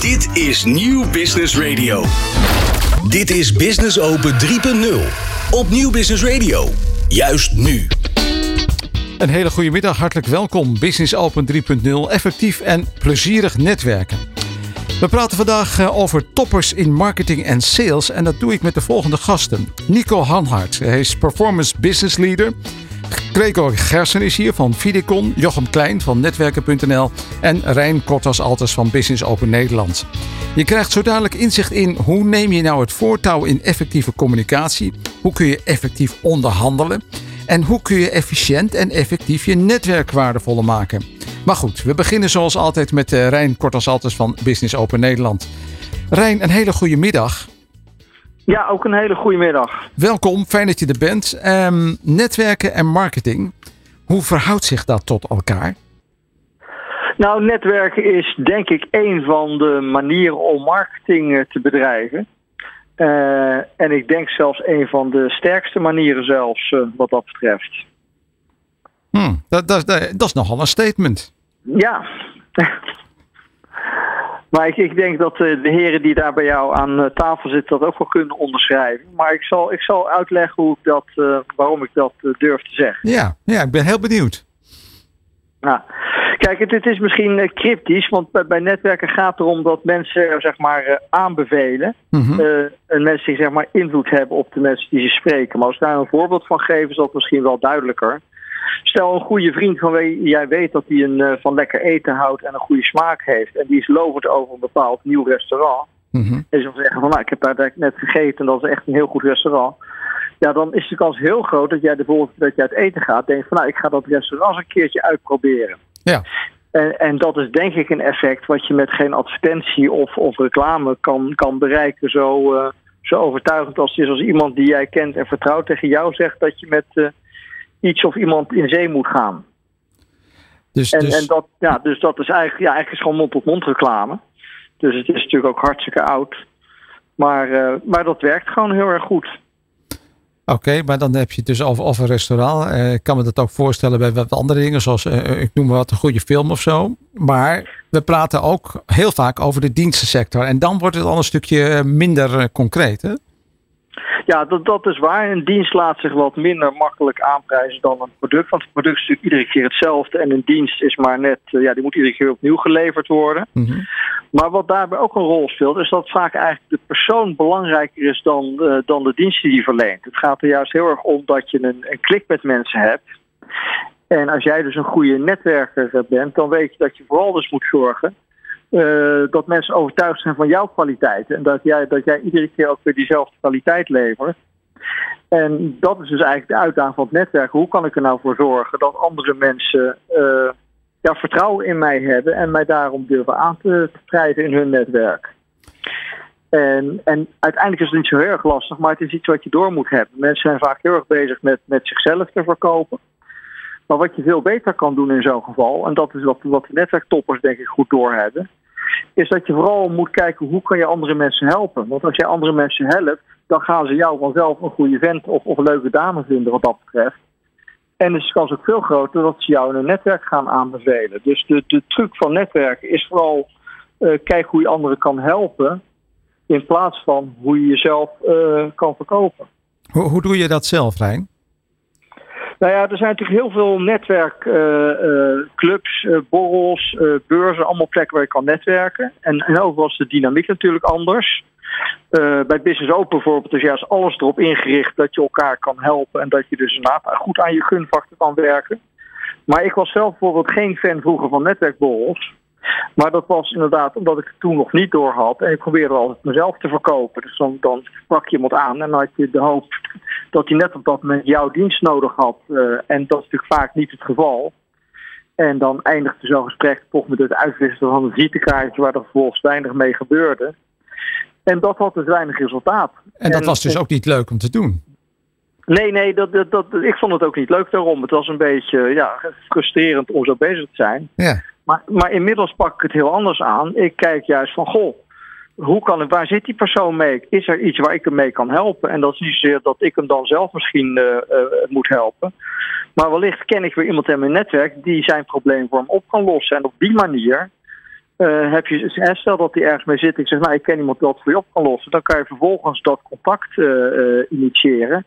Dit is Nieuw Business Radio. Dit is Business Open 3.0 op Nieuw Business Radio. Juist nu. Een hele goede middag, hartelijk welkom. Business Open 3.0, effectief en plezierig netwerken. We praten vandaag eh, over toppers in marketing en sales en dat doe ik met de volgende gasten. Nico Hanhart, hij is Performance Business Leader. Gregor Gersen is hier van Vidicon, Jochem Klein van Netwerken.nl en Rijn Kortas Alters van Business Open Nederland. Je krijgt zo dadelijk inzicht in hoe neem je nou het voortouw in effectieve communicatie, hoe kun je effectief onderhandelen en hoe kun je efficiënt en effectief je netwerk waardevoller maken. Maar goed, we beginnen zoals altijd met uh, Rijn Kortas Alters van Business Open Nederland. Rijn, een hele goede middag. Ja, ook een hele goede middag. Welkom, fijn dat je er bent. Um, netwerken en marketing, hoe verhoudt zich dat tot elkaar? Nou, netwerken is denk ik een van de manieren om marketing eh, te bedrijven. Uh, en ik denk zelfs een van de sterkste manieren zelfs uh, wat dat betreft. Hmm, dat, dat, dat, dat is nogal een statement. Ja. Maar ik, ik, denk dat de heren die daar bij jou aan tafel zitten dat ook wel kunnen onderschrijven. Maar ik zal, ik zal uitleggen hoe ik dat, uh, waarom ik dat uh, durf te zeggen. Ja, ja, ik ben heel benieuwd. Nou, kijk, het, het is misschien uh, cryptisch, want bij, bij, netwerken gaat het erom dat mensen zeg maar aanbevelen. Mm -hmm. en mensen die zeg maar invloed hebben op de mensen die ze spreken. Maar als ik daar een voorbeeld van geef, is dat misschien wel duidelijker. Stel een goede vriend van wie jij weet dat hij een, uh, van lekker eten houdt en een goede smaak heeft. En die is lovend over een bepaald nieuw restaurant. Mm -hmm. En ze zeggen van nou, ik heb daar net gegeten en dat is echt een heel goed restaurant. Ja, dan is de kans heel groot dat jij de volgende keer dat je uit eten gaat, denkt van nou, ik ga dat restaurant eens een keertje uitproberen. Ja. En, en, dat is denk ik een effect wat je met geen advertentie of, of reclame kan, kan bereiken. Zo, uh, zo overtuigend als het is als iemand die jij kent en vertrouwt tegen jou zegt dat je met... Uh, iets of iemand in zee moet gaan. Dus, en, dus... en dat, ja, dus dat is eigenlijk, ja, eigenlijk is gewoon mond-tot-mond reclame. Dus het is natuurlijk ook hartstikke oud. Maar, uh, maar dat werkt gewoon heel erg goed. Oké, okay, maar dan heb je het dus over, over een restaurant. Uh, ik kan me dat ook voorstellen bij wat andere dingen, zoals uh, ik noem maar wat een goede film of zo. Maar we praten ook heel vaak over de dienstensector. En dan wordt het al een stukje minder concreet, hè? Ja, dat, dat is waar. Een dienst laat zich wat minder makkelijk aanprijzen dan een product. Want het product is natuurlijk iedere keer hetzelfde. En een dienst is maar net, ja, die moet iedere keer opnieuw geleverd worden. Mhm. Mm -hmm. Maar wat daarbij ook een rol speelt, is dat vaak eigenlijk de persoon belangrijker is dan, uh, dan de dienst die die verleent. Het gaat er juist heel erg om dat je een, een klik met mensen hebt. En als jij dus een goede netwerker bent, dan weet je dat je vooral dus moet zorgen uh, dat mensen overtuigd zijn van jouw kwaliteiten. En dat jij, dat jij iedere keer ook weer diezelfde kwaliteit levert. En dat is dus eigenlijk de uitdaging van het netwerk. Hoe kan ik er nou voor zorgen dat andere mensen uh, ja, vertrouwen in mij hebben en mij daarom durven aan te, te in hun netwerk? En, en uiteindelijk is het niet zo heel erg lastig, maar het is iets wat je door moet hebben. Mensen zijn vaak heel erg bezig met, met zichzelf te verkopen. Maar wat je veel beter kan doen in zo'n geval, en dat is wat, wat de netwerktoppers denk ik goed doorhebben, is dat je vooral moet kijken hoe kan je andere mensen helpen. Want als jij andere mensen helpt, dan gaan ze jou vanzelf een goede vent of, of leuke dame vinden wat dat betreft. En is de kans ook veel groter dat ze jou in een netwerk gaan aanbevelen. Dus de, de truc van netwerken is vooral uh, kijken hoe je anderen kan helpen, in plaats van hoe je jezelf uh, kan verkopen. Hoe, hoe doe je dat zelf, Rijn? Nou ja, er zijn natuurlijk heel veel netwerkclubs, uh, uh, borrels, uh, beurzen, allemaal plekken waar je kan netwerken. En, en overal is de dynamiek natuurlijk anders. bij Business Open bijvoorbeeld is juist alles erop ingericht dat je elkaar kan helpen en dat je dus goed aan je gunfactor kan werken. Maar ik was zelf bijvoorbeeld geen fan vroeger van netwerkborrels. Maar dat was inderdaad omdat ik het toen nog niet door had. En ik probeerde altijd mezelf te verkopen. Dus dan, dan sprak je iemand aan en dan had je de hoop dat hij net op dat moment jouw dienst nodig had. Uh, en dat is natuurlijk vaak niet het geval. En dan eindigde zo'n gesprek toch met het uitwisselen van een visitekaartje waar er vervolgens weinig mee gebeurde. En dat had dus weinig resultaat. En dat en, was dus en, ook niet leuk om te doen? Nee, nee, dat, dat, dat, ik vond het ook niet leuk daarom. Het was een beetje ja, frustrerend om zo bezig te zijn. Ja. Maar, maar inmiddels pak ik het heel anders aan. Ik kijk juist van, goh, hoe kan het, waar zit die persoon mee? Is er iets waar ik hem mee kan helpen? En dat is niet zozeer dat ik hem dan zelf misschien uh, uh, moet helpen. Maar wellicht ken ik weer iemand in mijn netwerk die zijn probleem voor hem op kan lossen. En op die manier Uh, heb je, stel dat hij ergens mee zit. Ik zeg, nou, ik ken iemand dat voor je op kan lossen. Dan kan je vervolgens dat contact initiëren.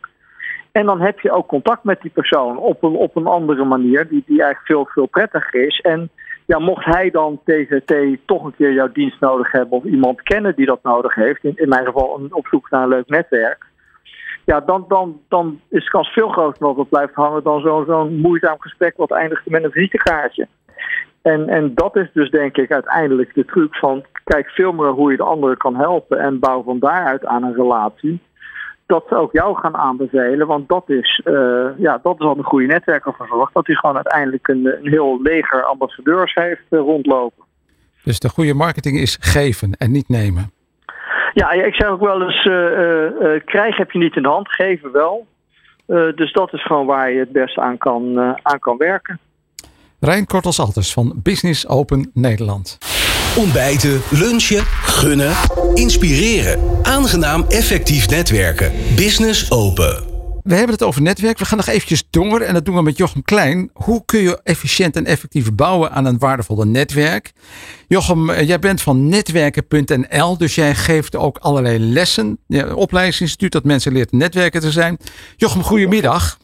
En dan heb je ook contact met die persoon op een, op een andere manier, die, die eigenlijk veel, veel prettiger is. En ja, mocht hij dan tegen T toch een keer jouw dienst nodig hebben of iemand kennen die dat nodig heeft, in, in mijn geval een, op zoek naar een leuk netwerk, ja, dan, dan, dan is de kans veel groter dat het blijft hangen dan zo'n zo'n moeizaam gesprek wat eindigt met een visitekaartje. En, en dat is dus denk ik uiteindelijk de truc van kijk veel meer hoe je de andere kan helpen en bouw van daaruit aan een relatie dat ze ook jou gaan aanbevelen. Want dat is, uh, ja, dat is al een goede netwerker voor zorgt. Dat hij gewoon uiteindelijk een, een heel leger ambassadeurs heeft uh, rondlopen. Dus de goede marketing is geven en niet nemen. Ja, ik zeg ook wel eens: uh, krijgen heb je niet in de hand, geven wel. dus dat is gewoon waar je het best aan kan, aan kan werken. Rijn Kortels-Alters van Business Open Nederland. Ontbijten, lunchen, gunnen, inspireren. Aangenaam effectief netwerken. Business open. We hebben het over netwerk. We gaan nog eventjes door en dat doen we met Jochem Klein. Hoe kun je efficiënt en effectief bouwen aan een waardevolle netwerk? Jochem, eh, jij bent van netwerken.nl, dus jij geeft ook allerlei lessen. Ja, opleidingsinstituut dat mensen leert netwerken te zijn. Jochem, goedemiddag.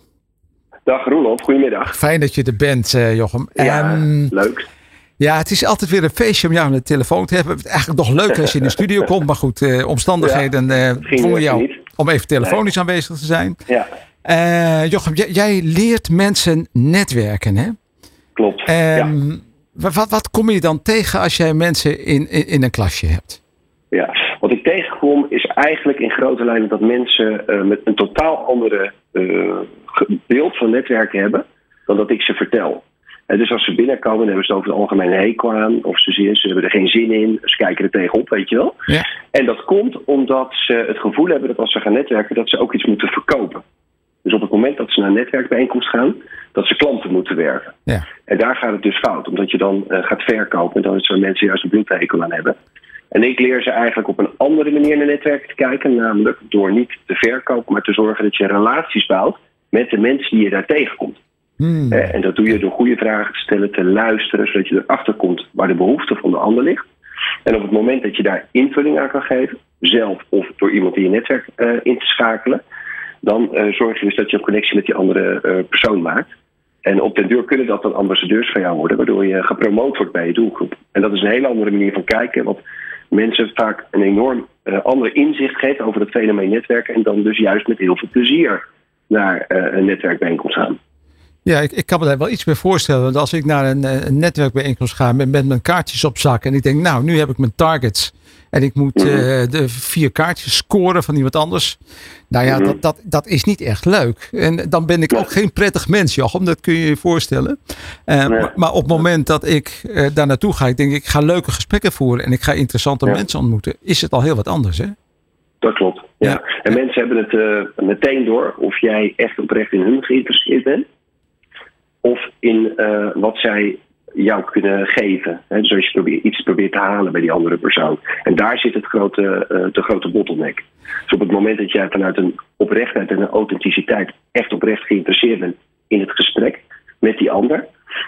Dag Roelof, goedemiddag. Fijn dat je er bent, eh, Jochem. Ja, leuk. Ja, het is altijd weer een feestje om jou aan de telefoon te hebben. Eigenlijk nog leuk als je in de studio komt. Maar goed, uh, omstandigheden uh, voor jou om even telefonisch aanwezig te zijn. Ja. Uh, Jochem, jij leert mensen netwerken, hè? Klopt. Um, ja. wat, wat kom je dan tegen als jij mensen in, in, in, een klasje hebt? Ja, wat ik tegenkom is eigenlijk in grote lijnen dat mensen met een totaal andere beeld van netwerken hebben dan dat ik ze vertel. En dus als ze binnenkomen, dan hebben ze het over het algemeen hekel aan. Of ze, zien, ze hebben er geen zin in. Ze kijken er tegenop, weet je wel. Ja. En dat komt omdat ze het gevoel hebben dat als ze gaan netwerken, dat ze ook iets moeten verkopen. Dus op het moment dat ze naar een netwerkbijeenkomst gaan, dat ze klanten moeten werven. Ja. En daar gaat het dus fout, omdat je dan uh, gaat verkopen en dan zullen mensen juist een bloedhekel aan hebben. En ik leer ze eigenlijk op een andere manier naar netwerken te kijken, namelijk door niet te verkopen, maar te zorgen dat je relaties bouwt met de mensen die je daar tegenkomt. Hmm. En dat doe je door goede vragen te stellen, te luisteren, zodat je erachter komt waar de behoefte van de ander ligt. En op het moment dat je daar invulling aan kan geven, zelf of door iemand in je netwerk uh, in te schakelen, dan uh, zorg je dus dat je een connectie met die andere persoon maakt. En op den duur kunnen dat dan ambassadeurs van jou worden, waardoor je gepromoot wordt bij je doelgroep. En dat is een hele andere manier van kijken, wat mensen vaak een enorm ander inzicht geeft over het fenomeen netwerken en dan dus juist met heel veel plezier naar een netwerkbijeenkomst gaan. Ja, ik, ik kan me daar wel iets meer voorstellen. Want als ik naar een, eh, een netwerkbijeenkomst ga met, met mijn kaartjes op zak. En ik denk, nou, nu heb ik mijn targets. En ik moet uh, de vier kaartjes scoren van iemand anders. Nou ja, dat, dat, dat is niet echt leuk. En dan ben ik ook geen prettig mens, Jochem. Dat kun je je voorstellen. Uh, maar, maar, op het moment dat ik uh, daar naartoe ga. Ik denk, ik ga leuke gesprekken voeren. En ik ga interessante ja. mensen ontmoeten. Is het al heel wat anders, hè? Dat klopt. Ja. ja. En mensen hebben het meteen door. Of jij echt oprecht in hun geïnteresseerd bent of in uh, wat zij jou kunnen geven. Hè? Dus als je probeert, iets probeert te halen bij die andere persoon. En daar zit het grote, uh, de grote bottleneck. Dus op het moment dat jij vanuit een oprechtheid en een authenticiteit echt oprecht geïnteresseerd bent in het gesprek met die ander,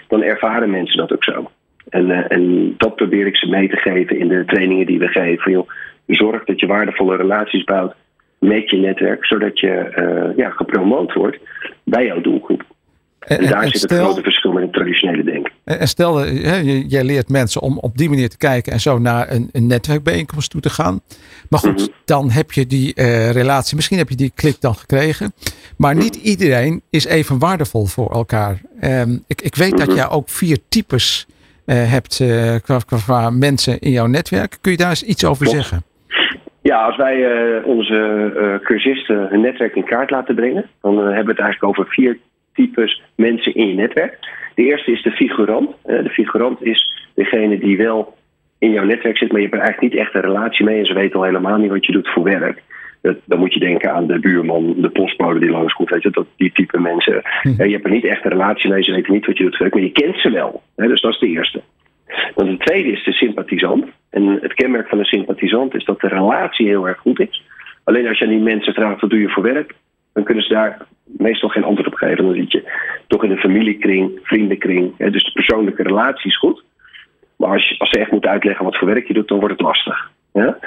dan ervaren mensen dat ook zo. En, uh, en dat probeer ik ze mee te geven in de trainingen die we geven. Joh, zorg dat je waardevolle relaties bouwt met je netwerk, zodat je ja, gepromoot wordt bij jouw doelgroep. En, en daar en zit stel, het grote verschil met het traditionele denken. En stel, hè, jij leert mensen om op die manier te kijken en zo naar een, een netwerkbijeenkomst toe te gaan. Maar goed, mm -hmm. dan heb je die uh, relatie, misschien heb je die klik dan gekregen. Maar niet mm -hmm. iedereen is even waardevol voor elkaar. Um, ik, ik weet mm -hmm. dat jij ook vier types uh, hebt uh, qua, qua, mensen in jouw netwerk. Kun je daar eens iets over zeggen? Ja, als wij uh, onze uh, cursisten hun netwerk in kaart laten brengen, dan uh, hebben we het eigenlijk over vier types mensen in je netwerk. De eerste is de figurant. De figurant is degene die wel in jouw netwerk zit, maar je hebt er eigenlijk niet echt een relatie mee en ze weten al helemaal niet wat je doet voor werk. Dan moet je denken aan de buurman, de postbode die langskomt, weet je, dat, die type mensen. Hm. Je hebt er niet echt een relatie mee, ze weten niet wat je doet voor werk, maar je kent ze wel. Dus dat is de eerste. Dan de tweede is de sympathisant. En het kenmerk van een sympathisant is dat de relatie heel erg goed is. Alleen als je aan die mensen vraagt, wat doe je voor werk? Dan kunnen ze daar meestal geen antwoord op geven. Dan zit je toch in een familiekring, vriendenkring. Hè, dus de persoonlijke relatie is goed. Maar als, je, als ze echt moeten uitleggen wat voor werk je doet, dan wordt het lastig. Ja?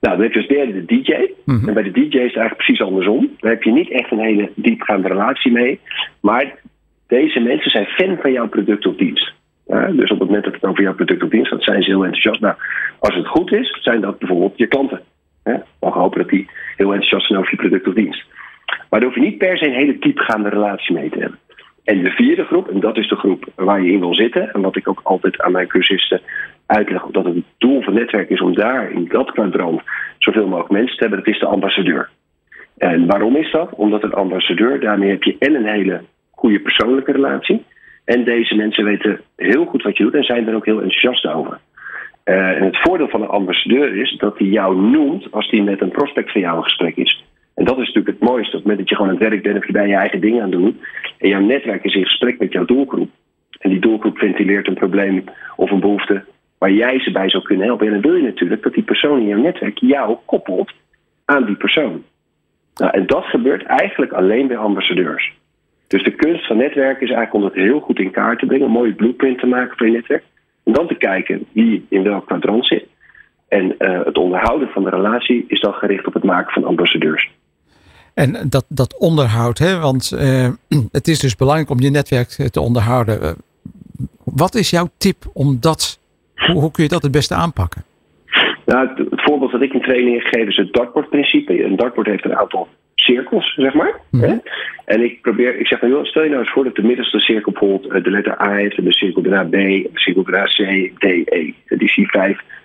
Nou, dan heb je als derde de DJ. Mhm. En bij de DJ is het eigenlijk precies andersom. Daar heb je niet echt een hele diepgaande relatie mee. Maar deze mensen zijn fan van jouw product of dienst. Ja, dus op het moment dat het over jouw product of dienst gaat, zijn ze heel enthousiast. Nou, als het goed is, zijn dat bijvoorbeeld je klanten. Ja, mogen hopen dat die heel enthousiast zijn over je product of dienst. Maar daar hoef je niet per se een hele diepgaande relatie mee te hebben. En de vierde groep, en dat is de groep waar je in wil zitten, en wat ik ook altijd aan mijn cursisten uitleg, dat het doel van netwerk is om daar in dat kwadrant zoveel mogelijk mensen te hebben, dat is de ambassadeur. En waarom is dat? Omdat een ambassadeur, daarmee heb je en een hele goede persoonlijke relatie. En deze mensen weten heel goed wat je doet en zijn er ook heel enthousiast over. Uh, en het voordeel van een ambassadeur is dat hij jou noemt als hij met een prospect van jou in gesprek is. En dat is natuurlijk het mooiste. Op het moment dat je gewoon aan het werk bent of je bij je eigen dingen aan doen. En jouw netwerk is in gesprek met jouw doelgroep. En die doelgroep ventileert een probleem of een behoefte waar jij ze bij zou kunnen helpen. En dan wil je natuurlijk dat die persoon in jouw netwerk jou koppelt aan die persoon. Nou, en dat gebeurt eigenlijk alleen bij ambassadeurs. Dus de kunst van netwerken is eigenlijk om dat heel goed in kaart te brengen, een mooie blueprint te maken voor je netwerk. En dan te kijken wie in welk kwadrant zit. En uh, het onderhouden van de relatie is dan gericht op het maken van ambassadeurs. En dat, dat onderhoud, hè? want uh, het is dus belangrijk om je netwerk te onderhouden. Uh, wat is jouw tip om dat, hoe, hoe kun je dat het beste aanpakken? Nou, het, het voorbeeld dat ik in trainingen geef is het dartboardprincipe. Een dartboard heeft een aantal cirkels, zeg maar. Mhm. Hè? En ik probeer, ik zeg, nou, stel je nou eens voor dat de middelste cirkel bijvoorbeeld de letter A heeft, en de cirkel daarna B, en de cirkel daarna C, D, E. Die zie vijf uh,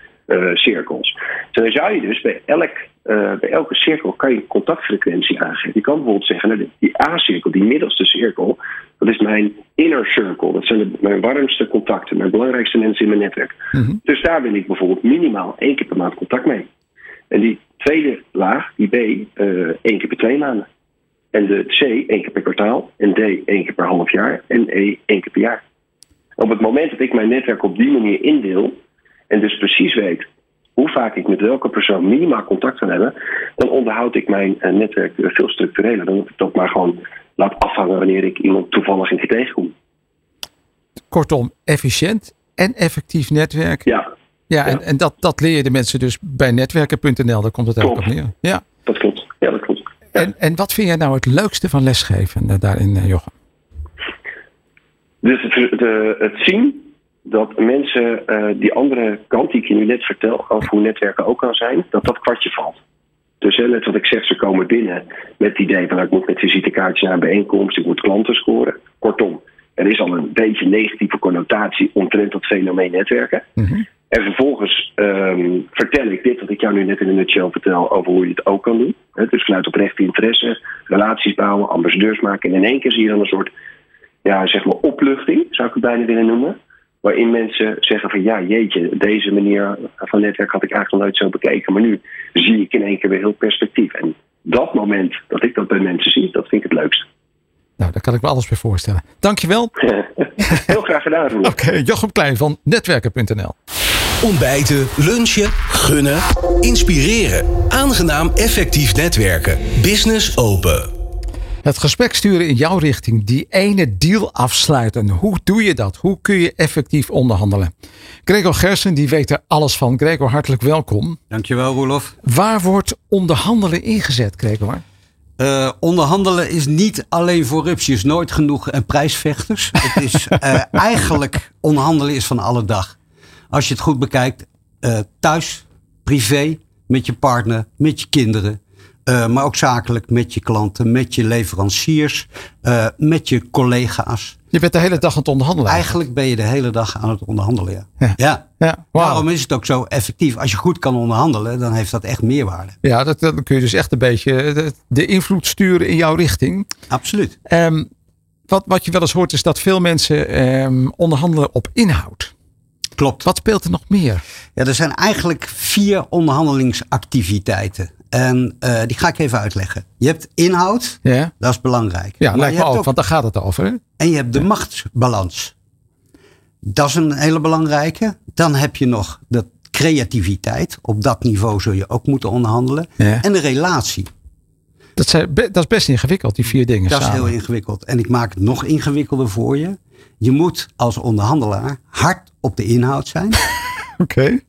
cirkels. Dan zou je dus bij, elk, uh, bij elke cirkel kan je contactfrequentie aangeven. Je kan bijvoorbeeld zeggen, nou, die A-cirkel, die middelste cirkel, dat is mijn inner circle. Dat zijn de, mijn warmste contacten, mijn belangrijkste mensen in mijn netwerk. Mm-hmm. Dus daar wil ik bijvoorbeeld minimaal één keer per maand contact mee. En die tweede laag, die B, uh, één keer per twee maanden. En de C één keer per kwartaal. En D één keer per half jaar. En E één keer per jaar. Op het moment dat ik mijn netwerk op die manier indeel. En dus precies weet hoe vaak ik met welke persoon minimaal contact kan hebben. Dan onderhoud ik mijn uh, netwerk veel structureler. Dan moet ik dat maar gewoon laat afhangen wanneer ik iemand toevallig keer tegenkom. Kortom, efficiënt en effectief netwerk. Ja. Ja, en, en dat, dat leer je de mensen dus bij netwerken.nl. Daar komt het eigenlijk op neer. Ja. Dat klopt. Ja, dat klopt. Ja. En, en wat vind jij nou het leukste van lesgeven uh, daarin, uh, Jochem? Dus het, de, het zien dat mensen uh, die andere kant die ik je nu net vertel, over hoe netwerken ook kan zijn, dat dat kwartje valt. Dus hè, net wat ik zeg, ze komen binnen met het idee van nou, ik moet met visitekaartjes naar een bijeenkomst, ik moet klanten scoren. Kortom, er is al een beetje negatieve connotatie omtrent dat fenomeen netwerken. Mm-hmm. En vervolgens um, vertel ik dit wat ik jou nu net in een nutshell vertel over hoe je het ook kan doen. He, dus vanuit oprechte interesse, relaties bouwen, ambassadeurs maken. En in één keer zie je dan een soort ja, zeg maar opluchting, zou ik het bijna willen noemen. Waarin mensen zeggen van ja, jeetje, deze manier van netwerk had ik eigenlijk nog nooit zo bekeken. Maar nu zie ik in één keer weer heel perspectief. En dat moment dat ik dat bij mensen zie, dat vind ik het leukst. Nou, daar kan ik me alles bij voorstellen. Dankjewel. heel graag gedaan. Oké, okay, Jochem Klein van netwerken.nl. Ontbijten, lunchen, gunnen, inspireren. Aangenaam effectief netwerken. Business open. Het gesprek sturen in jouw richting, die ene deal afsluiten. Hoe doe je dat? Hoe kun je effectief onderhandelen? Gregor Gersen, die weet er alles van. Gregor, hartelijk welkom. Dankjewel, Roelof. Waar wordt onderhandelen ingezet, Gregor? Uh, onderhandelen is niet alleen voor rupsjes, nooit genoeg en prijsvechters. Het is uh, eigenlijk onderhandelen is van alle dag. Als je het goed bekijkt, uh, thuis, privé, met je partner, met je kinderen. Uh, maar ook zakelijk met je klanten, met je leveranciers, uh, met je collega's. Je bent de hele dag aan het onderhandelen. Eigenlijk ben je de hele dag aan het onderhandelen, ja. Ja. ja. ja. Wow. Daarom is het ook zo effectief. Als je goed kan onderhandelen, dan heeft dat echt meerwaarde. Ja, dat, dan kun je dus echt een beetje de, de invloed sturen in jouw richting. Absoluut. Um, wat, wat je wel eens hoort is dat veel mensen um, onderhandelen op inhoud. Klopt. Wat speelt er nog meer? Ja, er zijn eigenlijk vier onderhandelingsactiviteiten. En uh, die ga ik even uitleggen. Je hebt inhoud, ja. dat is belangrijk. Ja, lijkt me ook, ook, want daar gaat het over. En je hebt de machtsbalans. Dat is een hele belangrijke. Dan heb je nog de creativiteit. Op dat niveau zul je ook moeten onderhandelen. Ja. En de relatie. Dat, zijn, dat is best ingewikkeld, die vier dingen Dat samen. is heel ingewikkeld. En ik maak het nog ingewikkelder voor je. Je moet als onderhandelaar hard op de inhoud zijn. Oké.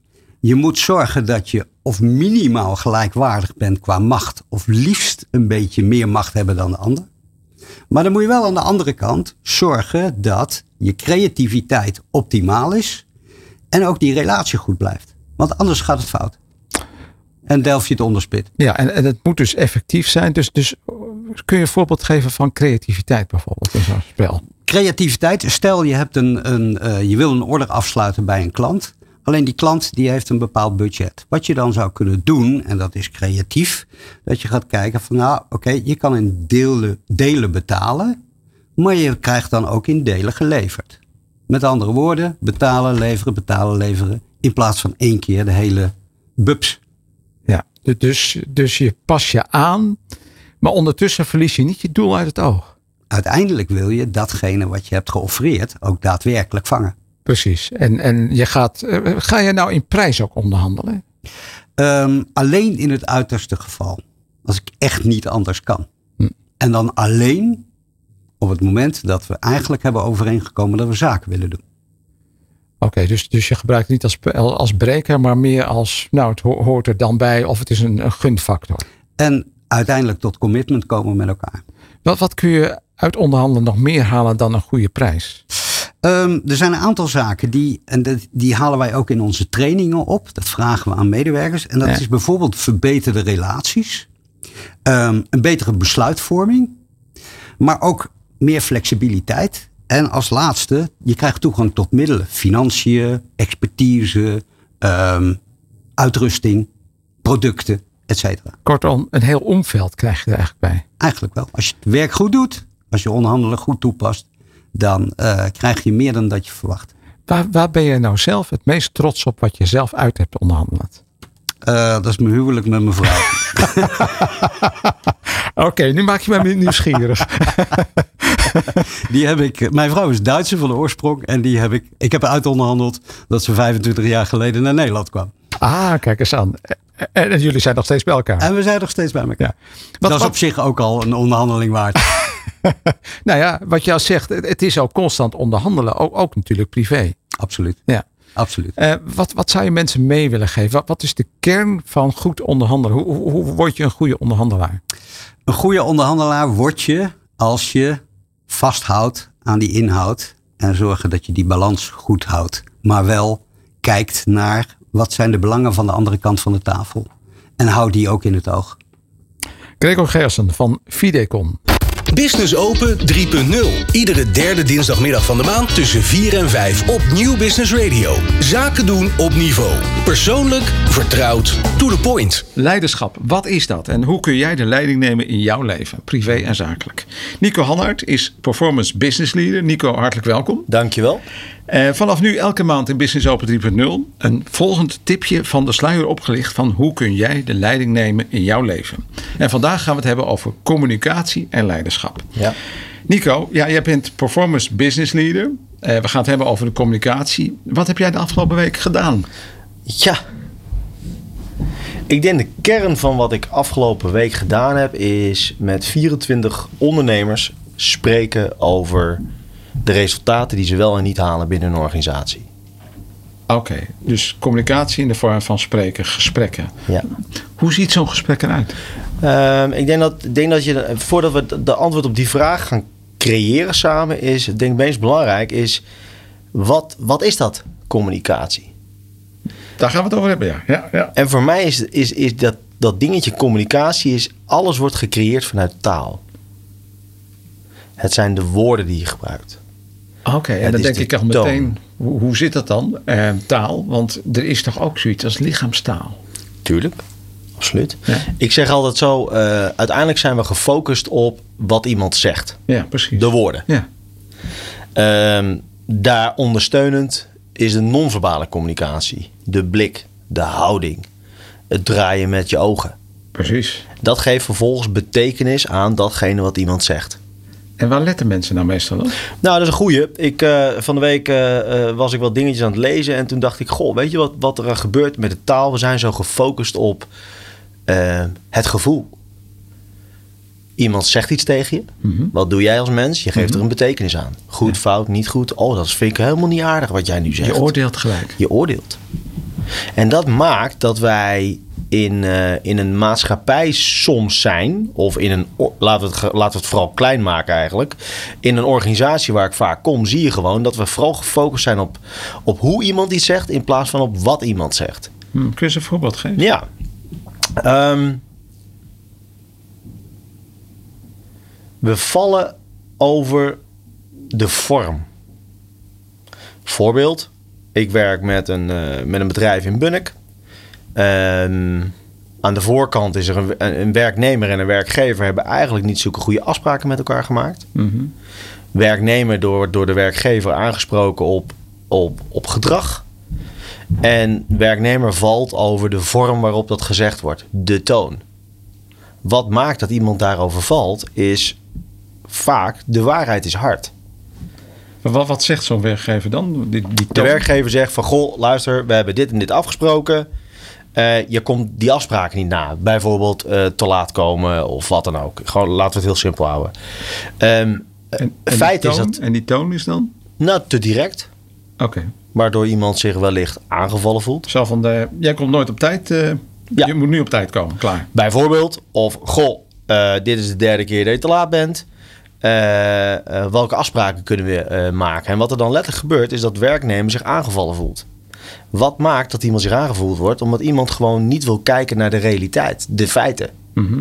Je moet zorgen dat je of minimaal gelijkwaardig bent qua macht. Of liefst een beetje meer macht hebben dan de ander. Maar dan moet je wel aan de andere kant zorgen dat je creativiteit optimaal is. En ook die relatie goed blijft. Want anders gaat het fout. En delf je het onderspit. Ja, en, en het moet dus effectief zijn. Dus, dus kun je een voorbeeld geven van creativiteit bijvoorbeeld in zo'n spel? Creativiteit. Stel je, hebt een, een, uh, je wil een order afsluiten bij een klant. Alleen die klant die heeft een bepaald budget. Wat je dan zou kunnen doen, en dat is creatief, dat je gaat kijken van nou oké, okay, je kan in delen, delen betalen, maar je krijgt dan ook in delen geleverd. Met andere woorden, betalen, leveren, betalen, leveren, in plaats van één keer de hele bubs. Ja, dus, dus je pas je aan, maar ondertussen verlies je niet je doel uit het oog. Uiteindelijk wil je datgene wat je hebt geoffreerd ook daadwerkelijk vangen. Precies. En, en je gaat, uh, ga je nou in prijs ook onderhandelen? Um, alleen in het uiterste geval. Als ik echt niet anders kan. Hm. En dan alleen op het moment dat we eigenlijk hebben overeengekomen dat we zaken willen doen. Oké, okay, dus, dus je gebruikt het niet als, als breker, maar meer als, nou, het hoort er dan bij of het is een, een gunfactor. En uiteindelijk tot commitment komen met elkaar. Wat, wat kun je uit onderhandelen nog meer halen dan een goede prijs? Um, er zijn een aantal zaken die, en dat, die halen wij ook in onze trainingen op. Dat vragen we aan medewerkers. En dat ja. is bijvoorbeeld verbeterde relaties, um, een betere besluitvorming, maar ook meer flexibiliteit. En als laatste, je krijgt toegang tot middelen, financiën, expertise, um, uitrusting, producten, et cetera. Kortom, een heel omveld krijg je er eigenlijk bij. Eigenlijk wel. Als je het werk goed doet, als je onderhandelen goed toepast, dan uh, krijg je meer dan dat je verwacht. Waar, waar ben je nou zelf het meest trots op wat je zelf uit hebt onderhandeld? Uh, dat is mijn huwelijk met mijn vrouw. Oké, okay, nu maak je mij nieuwsgierig. die heb ik, mijn vrouw is Duitse van de oorsprong. En die heb ik, ik heb uitonderhandeld dat ze 25 jaar geleden naar Nederland kwam. Ah, kijk eens aan. En, en jullie zijn nog steeds bij elkaar. En we zijn nog steeds bij elkaar. Ja. Wat, dat is wat, op zich ook al een onderhandeling waard. nou ja, wat al zegt, het is ook constant onderhandelen. Ook, ook natuurlijk privé. Absoluut. Ja. Absoluut. Uh, wat, wat zou je mensen mee willen geven? Wat, wat is de kern van goed onderhandelen? Hoe, hoe, hoe word je een goede onderhandelaar? Een goede onderhandelaar word je als je vasthoudt aan die inhoud. En zorgen dat je die balans goed houdt. Maar wel kijkt naar wat zijn de belangen van de andere kant van de tafel. En houd die ook in het oog. Gregor Gersen van Fidecon. Business Open 3.0. Iedere derde dinsdagmiddag van de maand tussen 4 en 5 op Nieuw Business Radio. Zaken doen op niveau. Persoonlijk, vertrouwd, to the point. Leiderschap, wat is dat? En hoe kun jij de leiding nemen in jouw leven, privé en zakelijk? Nico Hanhart is Performance Business Leader. Nico, hartelijk welkom. Dankjewel. Uh, vanaf nu elke maand in Business Open 3.0 een volgend tipje van de sluier opgelicht van hoe kun jij de leiding nemen in jouw leven. En vandaag gaan we het hebben over communicatie en leiderschap. Ja. Nico, ja, jij bent Performance Business Leader. Uh, we gaan het hebben over de communicatie. Wat heb jij de afgelopen week gedaan? Ja. Ik denk de kern van wat ik afgelopen week gedaan heb is met 24 ondernemers spreken over de resultaten die ze wel en niet halen binnen een organisatie. Oké, okay, dus communicatie in de vorm van spreken, gesprekken. Ja. Hoe ziet zo'n gesprek eruit? Um, ik denk dat, denk dat je, voordat we de antwoord op die vraag gaan creëren samen, is, ik denk meest belangrijk, is wat, wat is dat communicatie? Daar gaan we het over hebben, ja. ja, ja. En voor mij is, is, is dat, dat dingetje communicatie, is alles wordt gecreëerd vanuit taal. Het zijn de woorden die je gebruikt. Oké, okay, en dan denk ik al meteen, hoe, hoe zit dat dan? Uh, taal, want er is toch ook zoiets als lichaamstaal? Tuurlijk, absoluut. Ja. Ik zeg altijd zo, uh, uiteindelijk zijn we gefocust op wat iemand zegt. Ja, precies. De woorden. Ja. Um, daar ondersteunend is de non-verbale communicatie. De blik, de houding, het draaien met je ogen. Precies. Dat geeft vervolgens betekenis aan datgene wat iemand zegt. En waar letten mensen nou meestal op? Nou, dat is een goeie. Ik, uh, van de week uh, uh, was ik wat dingetjes aan het lezen. En toen dacht ik, goh, weet je wat, wat er gebeurt met de taal? We zijn zo gefocust op het gevoel. Iemand zegt iets tegen je. Wat doe jij als mens? Je geeft er een betekenis aan. Goed, fout, niet goed. Oh, dat vind ik helemaal niet aardig wat jij nu zegt. Je oordeelt gelijk. Je oordeelt. En dat maakt dat wij in, eh, in een maatschappij soms zijn, of in een, laten we, het, laten we het vooral klein maken eigenlijk. In een organisatie waar ik vaak kom, zie je gewoon dat we vooral gefocust zijn op, op hoe iemand iets zegt, in plaats van op wat iemand zegt. Hm, kun je eens een voorbeeld geven? Ja. Ehm, we vallen over de vorm. Voorbeeld. Ik werk met een, eh, met een bedrijf in Bunnik. Ehm, aan de voorkant is er een, een werknemer en een werkgever hebben eigenlijk niet zulke goede afspraken met elkaar gemaakt. Mhm. Werknemer door, door de werkgever aangesproken op, op, op gedrag. En werknemer valt over de vorm waarop dat gezegd wordt, de toon. Wat maakt dat iemand daarover valt, is vaak de waarheid is hard. Maar Wat, wat zegt zo'n werkgever dan? Die, die De werkgever zegt van, goh, luister, we hebben dit en dit afgesproken. Eh, je komt die afspraken niet na. Bijvoorbeeld eh, te laat komen of wat dan ook. Gewoon laten we het heel simpel houden. Ehm, En, en die feit is toon- dat- En die toon is dan? nou, te direct. Oké. Waardoor iemand zich wellicht aangevallen voelt. Zo van, de, jij komt nooit op tijd. eh, Ja. Je moet nu op tijd komen. Klaar. Bijvoorbeeld, of goh, eh, dit is de derde keer dat je te laat bent. Eh, eh, welke afspraken kunnen we eh, maken? En wat er dan letterlijk gebeurt, is dat werknemer zich aangevallen voelt. Wat maakt dat iemand zich aangevoeld wordt? Omdat iemand gewoon niet wil kijken naar de realiteit, de feiten. Mhm.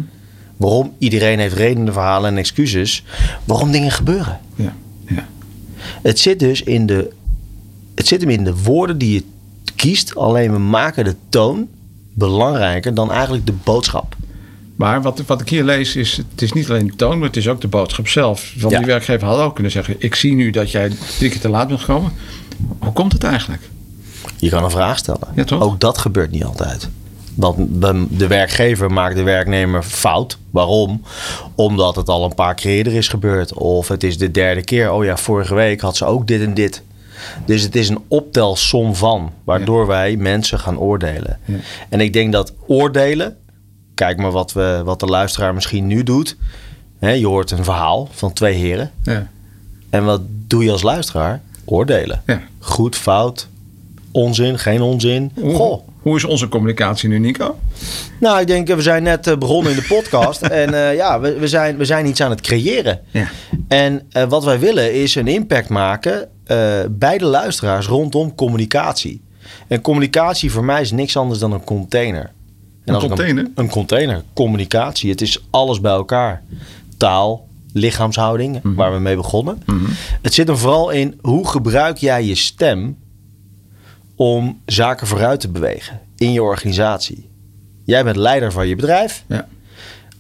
Waarom? Iedereen heeft redenen, verhalen en excuses waarom dingen gebeuren. Ja. ja. Het zit dus in de, het zit hem in de woorden die je kiest. Alleen we maken de toon belangrijker dan eigenlijk de boodschap. Maar wat, wat ik hier lees is, het is niet alleen de toon, maar het is ook de boodschap zelf. Want Ja. die werkgever had ook kunnen zeggen, ik zie nu dat jij drie keer te laat bent gekomen. Hoe komt het eigenlijk? Je kan een vraag stellen. Ja, toch? Ook dat gebeurt niet altijd. Want de werkgever maakt de werknemer fout. Waarom? Omdat het al een paar keer eerder is gebeurd. Of het is de derde keer. Oh ja, vorige week had ze ook dit en dit. Dus het is een optelsom van. Waardoor wij mensen gaan oordelen. Ja. En ik denk dat oordelen. Kijk maar wat, we, wat de luisteraar misschien nu doet. Je hoort een verhaal van twee heren. Ja. En wat doe je als luisteraar? Oordelen. Ja. Goed, fout, onzin, geen onzin. Goh. hoe is onze communicatie nu, Nico? Nou, ik denk, eh, we zijn net eh, begonnen in de podcast. en eh, ja, we, we, zijn, we zijn iets aan het creëren. Ja. En wat wij willen is een impact maken bij de luisteraars rondom communicatie. En communicatie voor mij is niks anders dan een container. En Een container? Een, container. Communicatie. Het is alles bij elkaar. Taal, lichaamshouding, Mhm. waar we mee begonnen. Het zit er vooral in hoe gebruik jij je stem om zaken vooruit te bewegen in je organisatie. Jij bent leider van je bedrijf. Ja.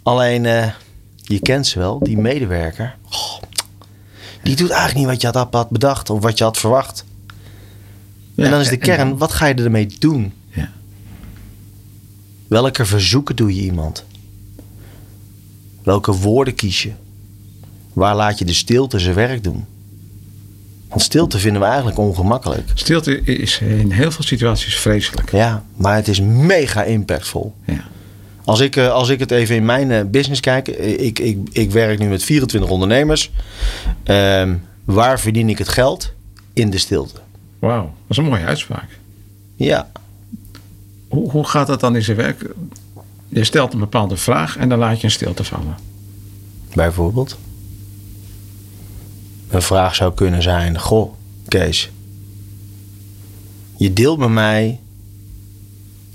Alleen, eh, je kent ze wel, die medewerker. Die doet eigenlijk niet wat je had, bedacht of wat je had verwacht. en dan is de kern, dan- wat ga je ermee doen? Ja. Welke verzoeken doe je iemand? Welke woorden kies je? Waar laat je de stilte zijn werk doen? Want stilte vinden we eigenlijk ongemakkelijk. Stilte is in heel veel situaties vreselijk. Ja, maar het is mega impactvol. Ja. Als ik, eh, als ik het even in mijn eh, business kijk, eh, ik, ik, ik werk nu met 24 ondernemers. Ehm, waar verdien ik het geld? In de stilte. Wauw, dat is een mooie uitspraak. Ja, Hoe, hoe gaat dat dan in zijn werk? Je stelt een bepaalde vraag en dan laat je een stilte vallen. bijvoorbeeld. Een vraag zou kunnen zijn: Goh, Kees, je deelt met mij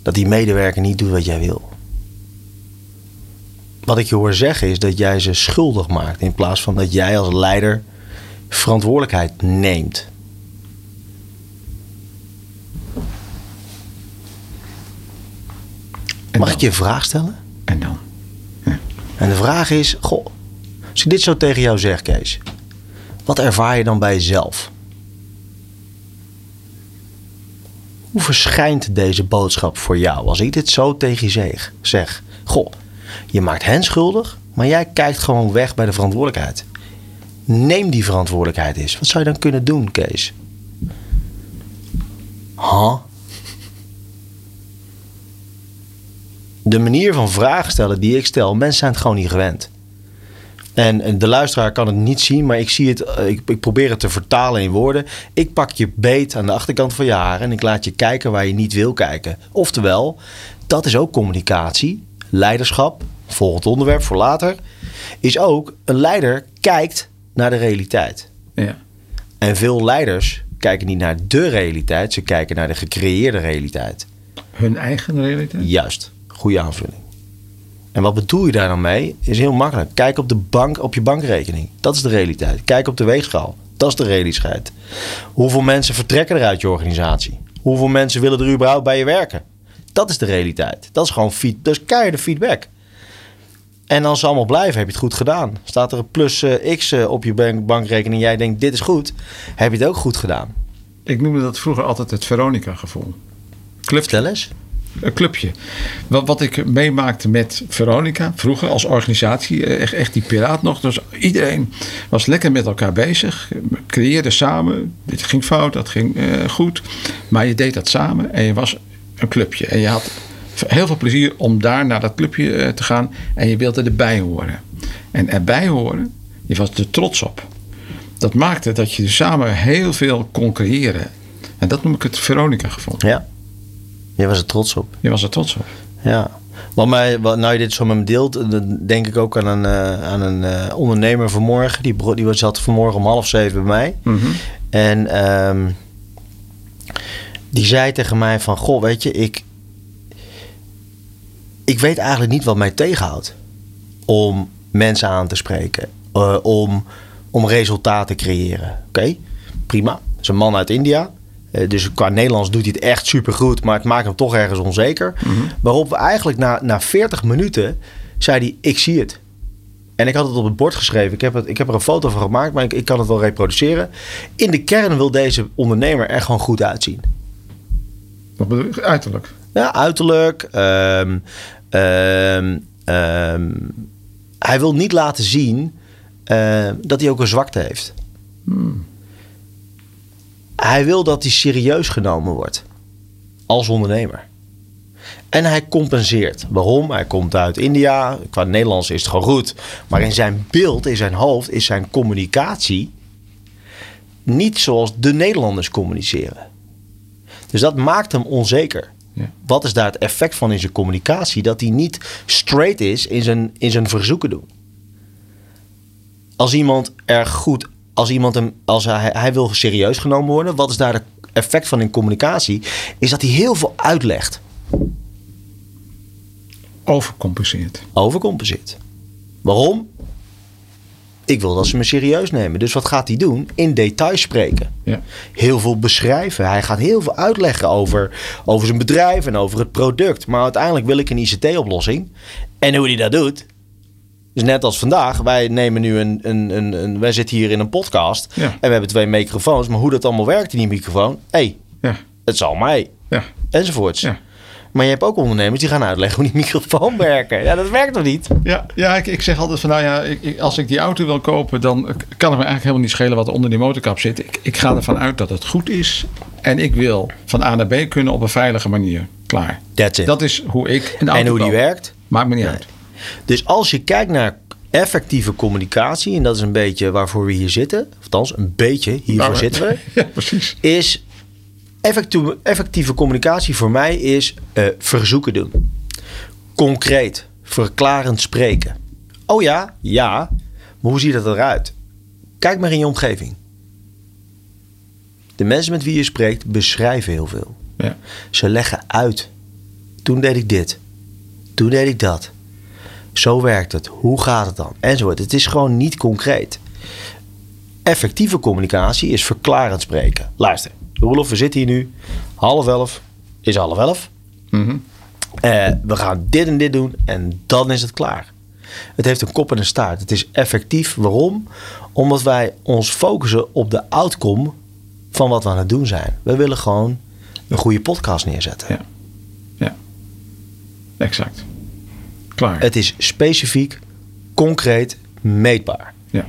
dat die medewerker niet doet wat jij wil. Wat ik je hoor zeggen is dat jij ze schuldig maakt in plaats van dat jij als leider verantwoordelijkheid neemt. Mag ik je een vraag stellen? En dan? En de vraag is: Goh, als ik dit zo tegen jou zeg, Kees, wat ervaar je dan bij jezelf? Hoe verschijnt deze boodschap voor jou als ik dit zo tegen je zeg? zeg goh, je maakt hen schuldig, maar jij kijkt gewoon weg bij de verantwoordelijkheid. Neem die verantwoordelijkheid eens. Wat zou je dan kunnen doen, Kees? Huh? De manier van vragen stellen die ik stel, mensen zijn het gewoon niet gewend. En, de luisteraar kan het niet zien, maar ik zie het. eh, Ik, ik probeer het te vertalen in woorden. Ik pak je beet aan de achterkant van je haren en ik laat je kijken waar je niet wil kijken. Oftewel, dat is ook communicatie, leiderschap. Volgend onderwerp voor later. Is ook een leider kijkt naar de realiteit. Ja. En veel leiders kijken niet naar de realiteit, ze kijken naar de gecreëerde realiteit. Hun eigen realiteit? Juist, goede aanvulling. En wat bedoel je daar dan mee? Is heel makkelijk. Kijk op, de bank, op je bankrekening. Dat is de realiteit. Kijk op de weegschaal. Dat is de realiteit. Hoeveel mensen vertrekken er uit je organisatie? Hoeveel mensen willen er überhaupt bij je werken? Dat is de realiteit. Dat is gewoon feed, dat is keiharde feedback. En als ze allemaal blijven, heb je het goed gedaan. Staat er een plus eh, X eh, op je bank- bankrekening en jij denkt dit is goed, heb je het ook goed gedaan. Ik noemde dat vroeger altijd het Veronica-gevoel. Vertel eens. Een clubje. Wat, wat ik meemaakte met Veronica, vroeger als organisatie, eh, echt, echt die piraat nog. Dus iedereen was lekker met elkaar bezig. Creëerde samen. Dit ging fout, dat ging eh, goed. Maar je deed dat samen en je was een clubje. En je had heel veel plezier om daar naar dat clubje eh, te gaan. En je wilde erbij horen. En erbij horen, je was er trots op. Dat maakte dat je samen heel veel kon creëren. En dat noem ik het Veronica-gevoel. Ja. Je was er trots op. Je was er trots op. Ja. Wat mij, wat, nou je dit zo met me deelt, dan denk ik ook aan een, eh, aan een eh, ondernemer vanmorgen. Die, bro- die zat vanmorgen om half zeven bij mij. En ehm, die zei tegen mij van, goh, weet je, ik, ik weet eigenlijk niet wat mij tegenhoudt om mensen aan te spreken, eh, om, om resultaten te creëren. Oké, prima. Dat is een man uit India. Eh, dus qua Nederlands doet hij het echt supergoed, maar het maakt hem toch ergens onzeker. Waarop we eigenlijk na, na 40 minuten zei hij, ik zie het. En ik had het op het bord geschreven. Ik heb, het, ik heb er een foto van gemaakt, maar ik, ik kan het wel reproduceren. In de kern wil deze ondernemer er gewoon goed uitzien. Wat bedoel je? Uiterlijk. Ja, uiterlijk. ehm, ehm, ehm, hij wil niet laten zien eh, dat hij ook een zwakte heeft. Hij wil dat hij serieus genomen wordt als ondernemer. En hij compenseert. Waarom? Hij komt uit India. Qua Nederlands is het gewoon goed. Maar in zijn beeld, in zijn hoofd, is zijn communicatie niet zoals de Nederlanders communiceren. Dus dat maakt hem onzeker. Ja. Wat is daar het effect van in zijn communicatie? Dat hij niet straight is in zijn, in zijn verzoeken doen. Als iemand er goed, als iemand hem, als hij, hij wil serieus genomen worden, wat is daar het effect van in communicatie? Is dat hij heel veel uitlegt, Overcompenseerd. overcompenseert. Waarom? Ik wil dat ze me serieus nemen. Dus wat gaat hij doen? In details spreken. Ja. heel veel beschrijven. Hij gaat heel veel uitleggen over, over zijn bedrijf en over het product. Maar uiteindelijk wil ik een ICT-oplossing. En hoe hij dat doet. Dus net als vandaag, wij nemen nu een, een, een, een wij zitten hier in een podcast. Ja. En we hebben twee microfoons. Maar hoe dat allemaal werkt in die microfoon. Hé, hey, Ja. het zal mij. Ja. Enzovoorts. Ja. Maar je hebt ook ondernemers die gaan uitleggen hoe die microfoon werken. Ja, dat werkt toch niet? Ja, ja ik, ik zeg altijd van nou ja, ik, ik- als ik die auto wil kopen, dan kan het me eigenlijk helemaal niet schelen wat er onder die motorkap zit. Ik, ik ga ervan uit dat het goed is. En ik wil van A naar B kunnen op een veilige manier. Klaar. That's it. Dat is hoe ik een auto en hoe die koop. werkt. Maakt me niet uit. Dus als je kijkt naar effectieve communicatie, en dat is een beetje waarvoor we hier zitten, of althans een beetje, hiervoor Nou, zitten we, Ja, precies. is effectieve, effectieve communicatie voor mij is eh, verzoeken doen. Concreet, verklarend spreken. Oh ja, ja, maar hoe ziet dat eruit? Kijk maar in je omgeving. De mensen met wie je spreekt beschrijven heel veel. Ja. Ze leggen uit. Toen deed ik dit. Toen deed ik dat. Zo werkt het. Hoe gaat het dan? Enzovoort. Het is gewoon niet concreet. Effectieve communicatie is verklarend spreken. Luister, Roelof, we zitten hier nu. Half elf is half elf. Mhm. Eh, we gaan dit en dit doen en dan is het klaar. Het heeft een kop en een staart. Het is effectief. Waarom? Omdat wij ons focussen op de outcome van wat we aan het doen zijn. We willen gewoon een goede podcast neerzetten. Ja. Ja. Exact. Klaar. Het is specifiek, concreet, meetbaar. ja.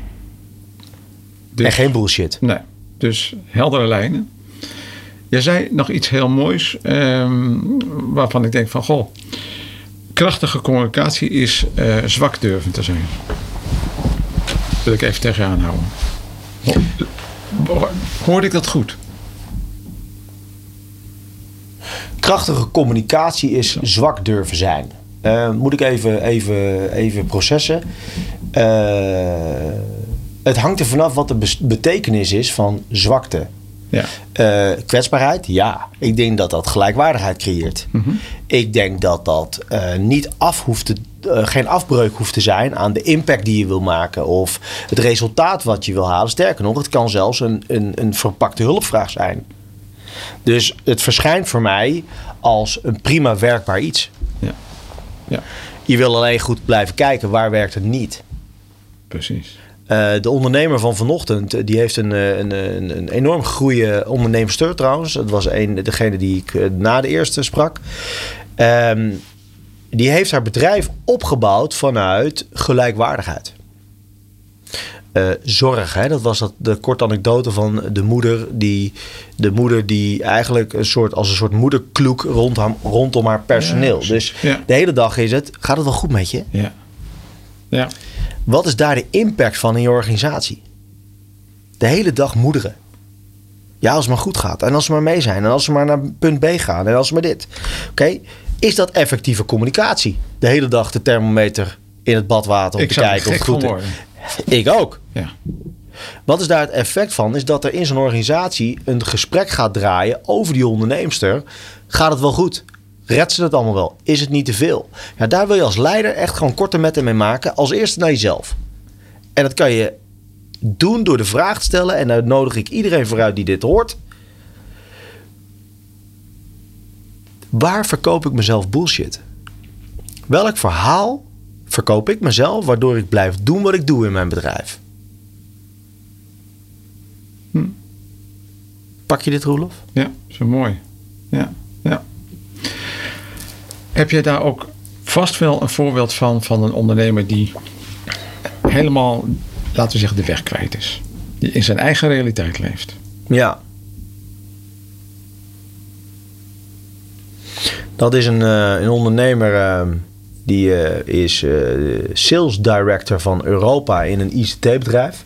Dus- En geen bullshit. Nee, dus heldere lijnen. Jij zei nog iets heel moois, ehm, waarvan ik denk van, goh, krachtige communicatie is eh, zwak durven te zijn. wil ik even tegen je aanhouden. Ho- Hoorde ik dat goed? Krachtige communicatie is zwak durven zijn. Eh, moet ik even, even, even processen. Eh, het hangt er vanaf wat de betekenis is van zwakte. Ja. Eh, kwetsbaarheid, ja. Ik denk dat dat gelijkwaardigheid creëert. Ik denk dat dat eh, niet af hoeft te, geen afbreuk hoeft te zijn aan de impact die je wil maken of het resultaat wat je wil halen. Sterker nog, het kan zelfs een, een, een verpakte hulpvraag zijn. Dus het verschijnt voor mij als een prima werkbaar iets. Ja. Je wil alleen goed blijven kijken waar werkt het niet. precies. Eh, de ondernemer van vanochtend, eh, die heeft een, eh, een, een, een enorm goede ondernemerster trouwens. Dat was een, degene die ik na de eerste sprak. Ehm, die heeft haar bedrijf opgebouwd vanuit gelijkwaardigheid. Eh, zorg, hè? dat was dat, de korte anekdote van de moeder die, de moeder die eigenlijk een soort, als een soort moederkloek rondom, rondom haar personeel. Ja, dus ja. de hele dag is het, gaat het wel goed met je? Ja. Ja. Wat is daar de impact van in je organisatie? De hele dag moederen. Ja, als het maar goed gaat. En als ze maar mee zijn. En als ze maar naar punt B gaan. En als ze maar dit. Oké, is dat effectieve communicatie? De hele dag de thermometer in het badwater om Ik te kijken of het goed is. Ik ook. Ja. Wat is daar het effect van? Is dat er in zo'n organisatie een gesprek gaat draaien over die onderneemster. Gaat het wel goed? Redt ze het allemaal wel? Is het niet te veel? Ja, daar wil je als leider echt gewoon korte metten mee maken. Als eerste naar jezelf. En dat kan je doen door de vraag te stellen. En daar nodig ik iedereen vooruit die dit hoort. Waar verkoop ik mezelf bullshit? Welk verhaal verkoop ik mezelf waardoor ik blijf doen wat ik doe in mijn bedrijf? Pak je dit, Roelof? Ja, zo mooi. Ja, ja. Heb jij daar ook vast wel een voorbeeld van, van een ondernemer die helemaal, laten we zeggen, de weg kwijt is? Die in zijn eigen realiteit leeft. Ja. Dat is een, eh, een ondernemer eh, die eh, is eh, sales director van Europa in een ICT-bedrijf.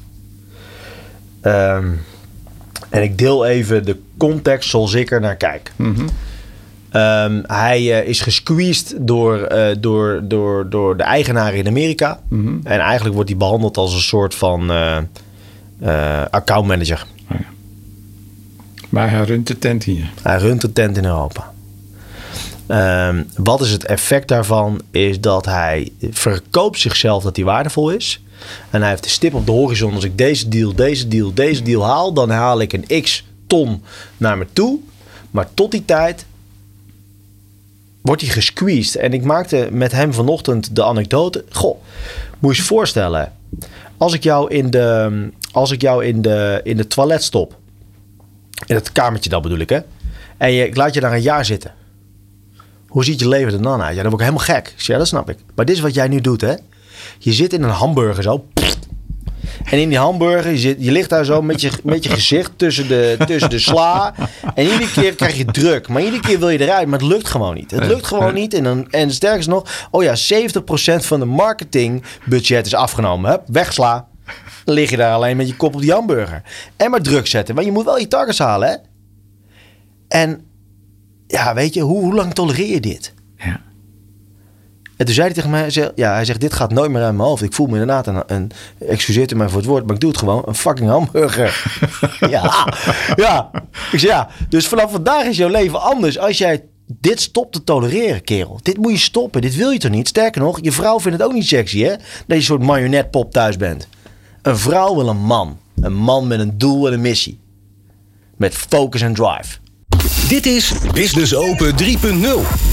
Ehm, en ik deel even de context zoals ik er naar kijk. Ehm, hij eh, is gesqueezed door, door, door, door de eigenaren in Amerika. En eigenlijk wordt hij behandeld als een soort van accountmanager. Maar hij runt de tent hier. Hij runt de tent in Europa. Ehm, wat is het effect daarvan? Is dat hij verkoopt zichzelf dat hij waardevol is. En hij heeft de stip op de horizon. Als ik deze deal, deze deal, deze deal haal, dan haal ik een x ton naar me toe. Maar tot die tijd wordt hij gesqueezed. En ik maakte met hem vanochtend de anekdote. Goh, moet je je voorstellen. Als ik jou in de, als ik jou in de, in de toilet stop. In het kamertje dan bedoel ik, hè? En je, ik laat je daar een jaar zitten. Hoe ziet je leven er dan uit? Ja, dan word ik helemaal gek. Ja, dat snap ik. Maar dit is wat jij nu doet, hè? Je zit in een hamburger zo. En in die hamburger, je, zit, je ligt daar zo met je, met je gezicht tussen de, tussen de sla. En iedere keer krijg je druk. Maar iedere keer wil je eruit, maar het lukt gewoon niet. Het lukt gewoon niet. En, dan, en sterkst nog, oh ja, 70% van de marketingbudget is afgenomen. Hup, wegsla. Dan lig je daar alleen met je kop op die hamburger. En maar druk zetten. Want je moet wel je targets halen, hè? En ja, weet je, hoe, hoe lang tolereer je dit? Ja. En toen zei hij tegen mij, zei, ja, hij zegt, dit gaat nooit meer uit mijn hoofd. Ik voel me inderdaad een, een excuseert u mij voor het woord, maar ik doe het gewoon, een fucking hamburger. ja, ja. Ik zeg, ja, dus vanaf vandaag is jouw leven anders als jij dit stopt te tolereren, kerel. Dit moet je stoppen, dit wil je toch niet? Sterker nog, je vrouw vindt het ook niet sexy, hè? Dat je een soort marionetpop thuis bent. Een vrouw wil een man. Een man met een doel en een missie. Met focus en drive. Dit is Business Open 3.0.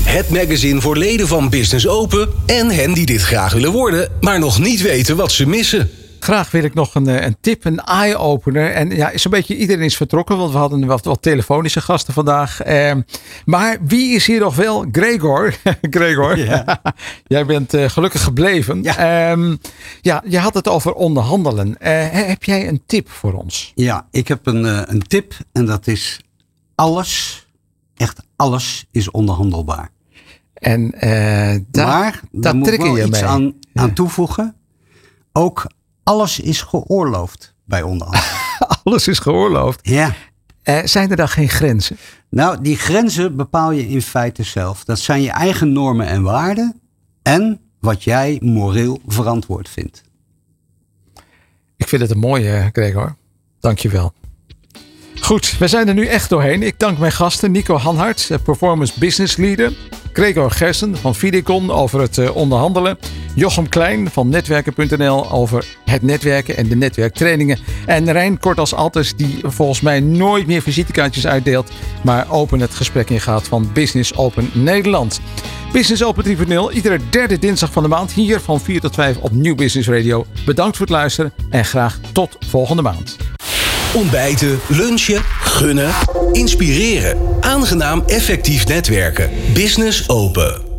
Het magazine voor leden van Business Open en hen die dit graag willen worden, maar nog niet weten wat ze missen. Graag wil ik nog een, eh, een tip, een eye-opener. En ja, zo'n beetje iedereen is vertrokken, want we hadden wat, wat telefonische gasten vandaag. Ehm, maar wie is hier nog wel? Gregor. Gregor, jij bent eh, gelukkig gebleven. Ja. Ehm, ja, je had het over onderhandelen. Eh, heb jij een tip voor ons? Ja, ik heb een, een tip en dat is alles, echt alles is onderhandelbaar. En eh daar, maar daar moet ik wel je iets mee. aan, aan toevoegen. Ook alles is geoorloofd bij onderhandelen. Alles is geoorloofd. ja. Eh, zijn er dan geen grenzen? Nou, die grenzen bepaal je in feite zelf. Dat zijn je eigen normen en waarden en wat jij moreel verantwoord vindt. Ik vind het een mooie, Gregor. Dankjewel. Goed, we zijn er nu echt doorheen. Ik dank mijn gasten Nico Hanhart, eh, Performance Business Leader. Gregor Gersen van Vidicon over het eh, onderhandelen. Jochem Klein van netwerken.nl over het netwerken en de netwerktrainingen. En Rijn Kort als Altes die volgens mij nooit meer visitekaartjes uitdeelt. Maar open het gesprek ingaat van Business Open Nederland. Business Open 3.0, iedere derde dinsdag van de maand. Hier van 4 tot 5 op Nieuw Business Radio. Bedankt voor het luisteren en graag tot volgende maand. Ontbijten, lunchen, gunnen, inspireren. Aangenaam effectief netwerken. Business open.